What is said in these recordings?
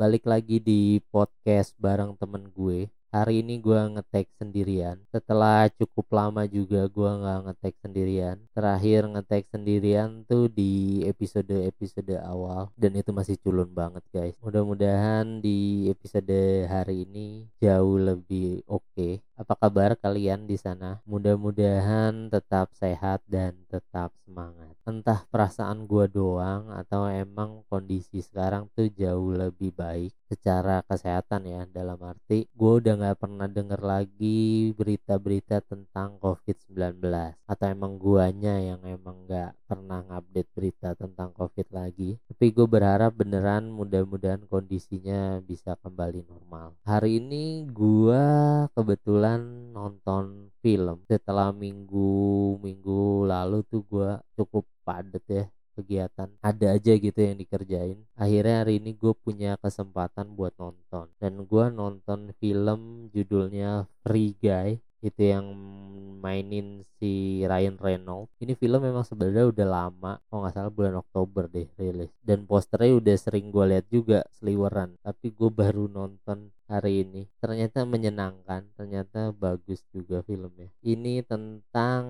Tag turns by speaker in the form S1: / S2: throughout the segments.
S1: balik lagi di podcast bareng temen gue. Hari ini gue ngetek sendirian. Setelah cukup lama juga gue nggak ngetek sendirian. Terakhir ngetek sendirian tuh di episode episode awal. Dan itu masih culun banget guys. Mudah-mudahan di episode hari ini jauh lebih oke. okay. Apa kabar kalian di sana? Mudah-mudahan tetap sehat dan tetap semangat. Entah perasaan gue doang atau emang kondisi sekarang tuh jauh lebih baik secara kesehatan ya. Dalam arti gue udah nggak pernah denger lagi berita-berita tentang COVID-19 atau emang guanya yang emang nggak pernah ngupdate berita tentang COVID lagi. Tapi gue berharap beneran mudah-mudahan kondisinya bisa kembali normal. Hari ini gue kebetulan nonton film. Setelah minggu minggu lalu tuh gue cukup padet ya kegiatan. Ada aja gitu yang dikerjain. Akhirnya hari ini gue punya kesempatan buat nonton. Dan gue nonton film judulnya Free Guy itu yang mainin si Ryan Reynolds. Ini film memang sebenarnya udah lama oh nggak salah bulan Oktober deh rilis. Dan posternya udah sering gue lihat juga seliweran tapi gue baru nonton hari ini. Ternyata menyenangkan ternyata bagus juga filmnya. Ini tentang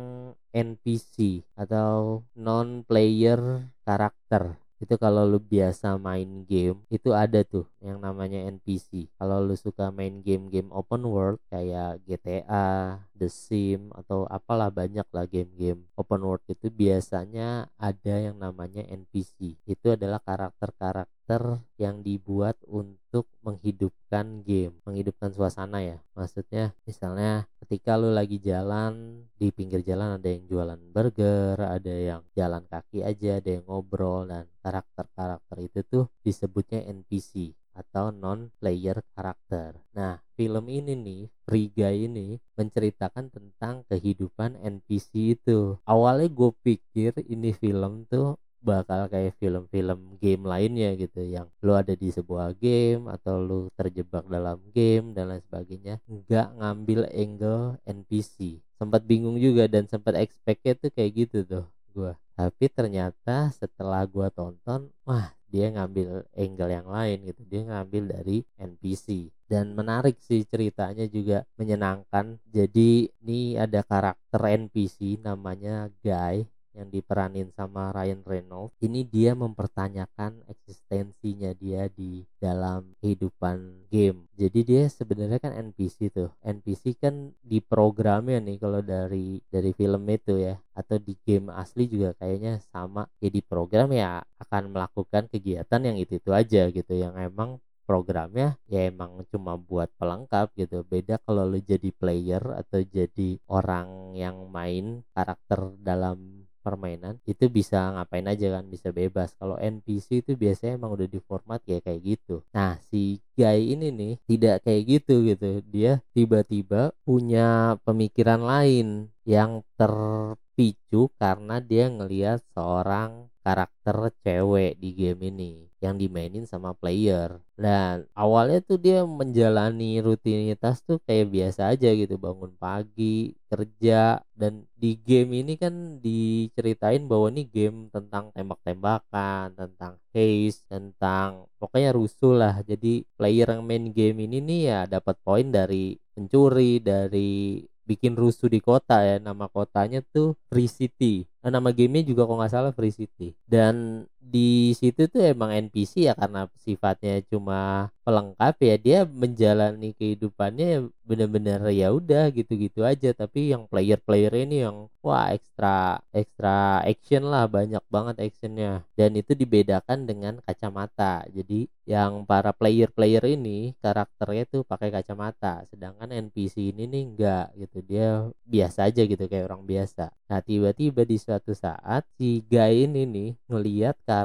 S1: NPC atau non player karakter itu kalau lu biasa main game itu ada tuh yang namanya NPC kalau lu suka main game-game open world kayak GTA, The Sim atau apalah banyak lah game-game open world itu biasanya ada yang namanya NPC itu adalah karakter-karakter yang dibuat untuk menghidupkan game menghidupkan suasana ya. Maksudnya misalnya ketika lu lagi jalan di pinggir jalan ada yang jualan burger ada yang jalan kaki aja ada yang ngobrol dan karakter-karakter itu tuh disebutnya NPC atau non player karakter. Nah, film ini nih, Guy ini menceritakan tentang kehidupan NPC itu. Awalnya gue pikir ini film tuh bakal kayak film-film game lainnya gitu yang lo ada di sebuah game atau lo terjebak dalam game dan lain sebagainya nggak ngambil angle NPC sempat bingung juga dan sempat expectnya tuh kayak gitu tuh gue tapi ternyata setelah gue tonton wah dia ngambil angle yang lain gitu. Dia ngambil dari NPC dan menarik sih ceritanya juga menyenangkan. Jadi ini ada karakter NPC namanya Guy yang diperanin sama Ryan Reynolds ini dia mempertanyakan eksistensinya dia di dalam kehidupan game. Jadi dia sebenarnya kan NPC tuh. NPC kan di programnya nih kalau dari dari film itu ya. Atau di game asli juga kayaknya sama. Ya di program ya akan melakukan kegiatan yang itu itu aja gitu. Yang emang programnya ya emang cuma buat pelengkap gitu. Beda kalau lu jadi player atau jadi orang yang main karakter dalam permainan itu bisa ngapain aja kan bisa bebas. Kalau NPC itu biasanya emang udah di format ya kayak gitu. Nah si guy ini nih tidak kayak gitu gitu. Dia tiba-tiba punya pemikiran lain yang terpicu karena dia ngelihat seorang karakter cewek di game ini yang dimainin sama player. Dan awalnya tuh dia menjalani rutinitas tuh kayak biasa aja gitu bangun pagi kerja dan di game ini kan diceritain bahwa ini game tentang tembak-tembakan tentang haze tentang pokoknya rusuh lah. Jadi player yang main game ini nih ya dapat poin dari pencuri dari bikin rusuh di kota ya. Nama kotanya tuh Free City. Nah, nama gamenya juga kok nggak salah Free City. Dan di situ tuh emang NPC ya karena sifatnya cuma pelengkap ya dia menjalani kehidupannya bener-bener ya udah gitu-gitu aja. Tapi yang player-player ini yang wah ekstra ekstra action lah banyak banget actionnya. Dan itu dibedakan dengan kacamata. Jadi yang para player-player ini karakternya tuh pakai kacamata sedangkan NPC ini nih enggak gitu. Dia biasa aja gitu kayak orang biasa. Nah tiba-tiba di suatu saat si guy ini nih karakter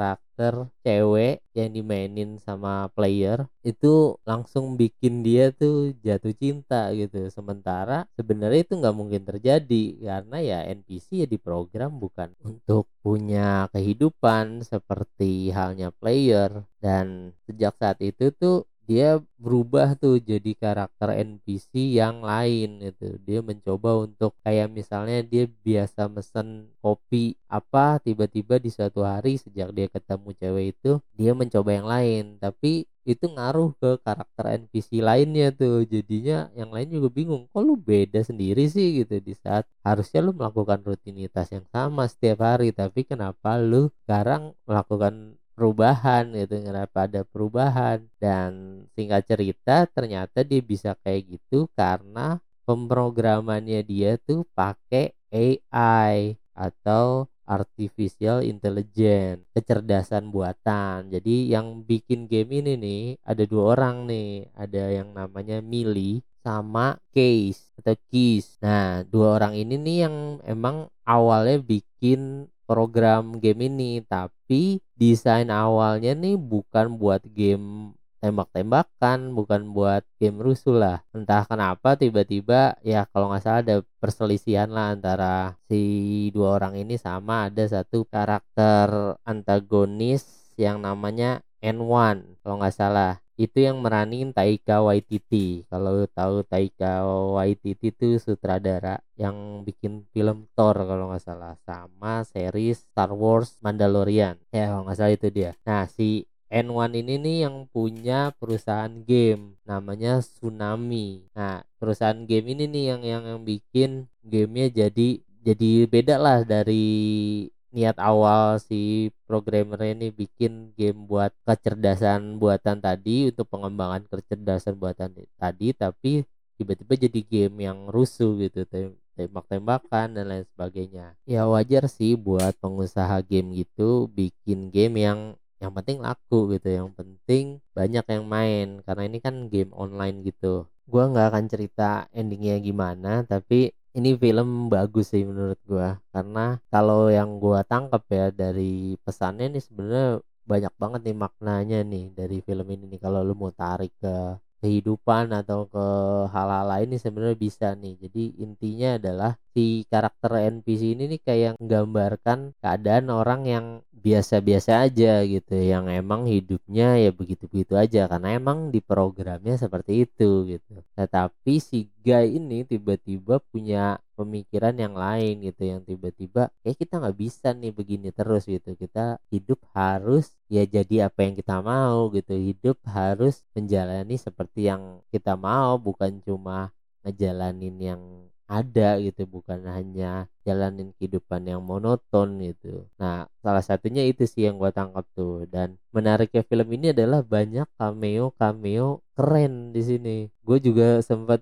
S1: cewek yang dimainin sama player itu langsung bikin dia tuh jatuh cinta gitu. Sementara sebenarnya itu nggak mungkin terjadi karena ya NPC ya diprogram bukan untuk punya kehidupan seperti halnya player. Dan sejak saat itu tuh dia berubah tuh jadi karakter NPC yang lain gitu. Dia mencoba untuk kayak misalnya dia biasa mesen kopi apa tiba-tiba di suatu hari sejak dia ketemu cewek itu dia mencoba yang lain. Tapi itu ngaruh ke karakter NPC lainnya tuh. Jadinya yang lain juga bingung kok lu beda sendiri sih? Gitu di saat harusnya lu melakukan rutinitas yang sama setiap hari tapi kenapa lu sekarang melakukan perubahan gitu kenapa ada perubahan dan singkat cerita ternyata dia bisa kayak gitu karena pemrogramannya dia tuh pakai AI atau artificial intelligence, kecerdasan buatan. Jadi yang bikin game ini nih ada dua orang nih, ada yang namanya Mili sama Case atau Keys. Nah, dua orang ini nih yang emang awalnya bikin program game ini, tapi desain awalnya nih bukan buat game tembak-tembakan bukan buat game rusuh lah. Entah kenapa tiba-tiba ya kalau nggak salah ada perselisihan lah antara si dua orang ini sama ada satu karakter antagonis yang namanya N1 kalau nggak salah itu yang meranin Taika Waititi. Kalau tahu Taika Waititi itu sutradara yang bikin film Thor kalau nggak salah. Sama series Star Wars Mandalorian. Ya kalau nggak salah itu dia. Nah si N1 ini nih yang punya perusahaan game. Namanya Tsunami. Nah, perusahaan game ini nih yang yang yang bikin gamenya jadi jadi beda lah dari niat awal si programmer ini bikin game buat kecerdasan buatan tadi untuk pengembangan kecerdasan buatan tadi tapi tiba-tiba jadi game yang rusuh gitu tembak-tembakan dan lain sebagainya. Ya wajar sih buat pengusaha game gitu bikin game yang yang penting laku gitu yang penting banyak yang main karena ini kan game online gitu. Gua nggak akan cerita endingnya gimana tapi ini film bagus sih menurut gua. Karena kalau yang gua tangkap ya dari pesannya nih sebenarnya banyak banget nih maknanya nih dari film ini nih. Kalau lu mau tarik ke kehidupan atau ke hal-hal lain nih sebenarnya bisa nih. Jadi intinya adalah si karakter NPC ini nih kayak menggambarkan keadaan orang yang biasa-biasa aja gitu yang emang hidupnya ya begitu-begitu aja karena emang di programnya seperti itu gitu. Tetapi si guy ini tiba-tiba punya pemikiran yang lain gitu yang tiba-tiba kayak kita nggak bisa nih begini terus gitu. Kita hidup harus ya jadi apa yang kita mau gitu. Hidup harus menjalani seperti yang kita mau bukan cuma ngejalanin yang ada gitu. Bukan hanya jalanin kehidupan yang monoton gitu. Nah salah satunya itu sih yang gue tangkap tuh. Dan menariknya film ini adalah banyak cameo cameo keren di sini. Gue juga sempat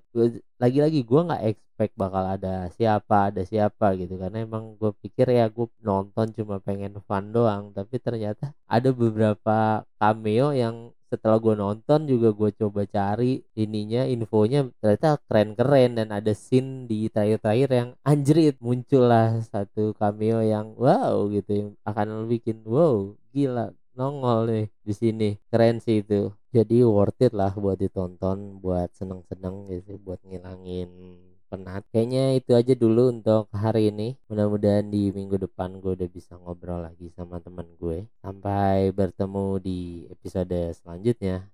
S1: lagi-lagi gue nggak expect bakal ada siapa ada siapa gitu. Karena emang gue pikir ya gue nonton cuma pengen fun doang. Tapi ternyata ada beberapa cameo yang setelah gue nonton juga gue coba cari ininya infonya. Ternyata keren-keren dan ada scene di terakhir-terakhir yang anjrit muncullah satu cameo yang wow gitu yang akan bikin wow gila nongol nih di sini. Keren sih itu. Jadi worth it lah buat ditonton buat seneng-seneng gitu buat ngilangin penat. Kayaknya itu aja dulu untuk hari ini. Mudah-mudahan di minggu depan gue udah bisa ngobrol lagi sama teman gue. Sampai bertemu di episode selanjutnya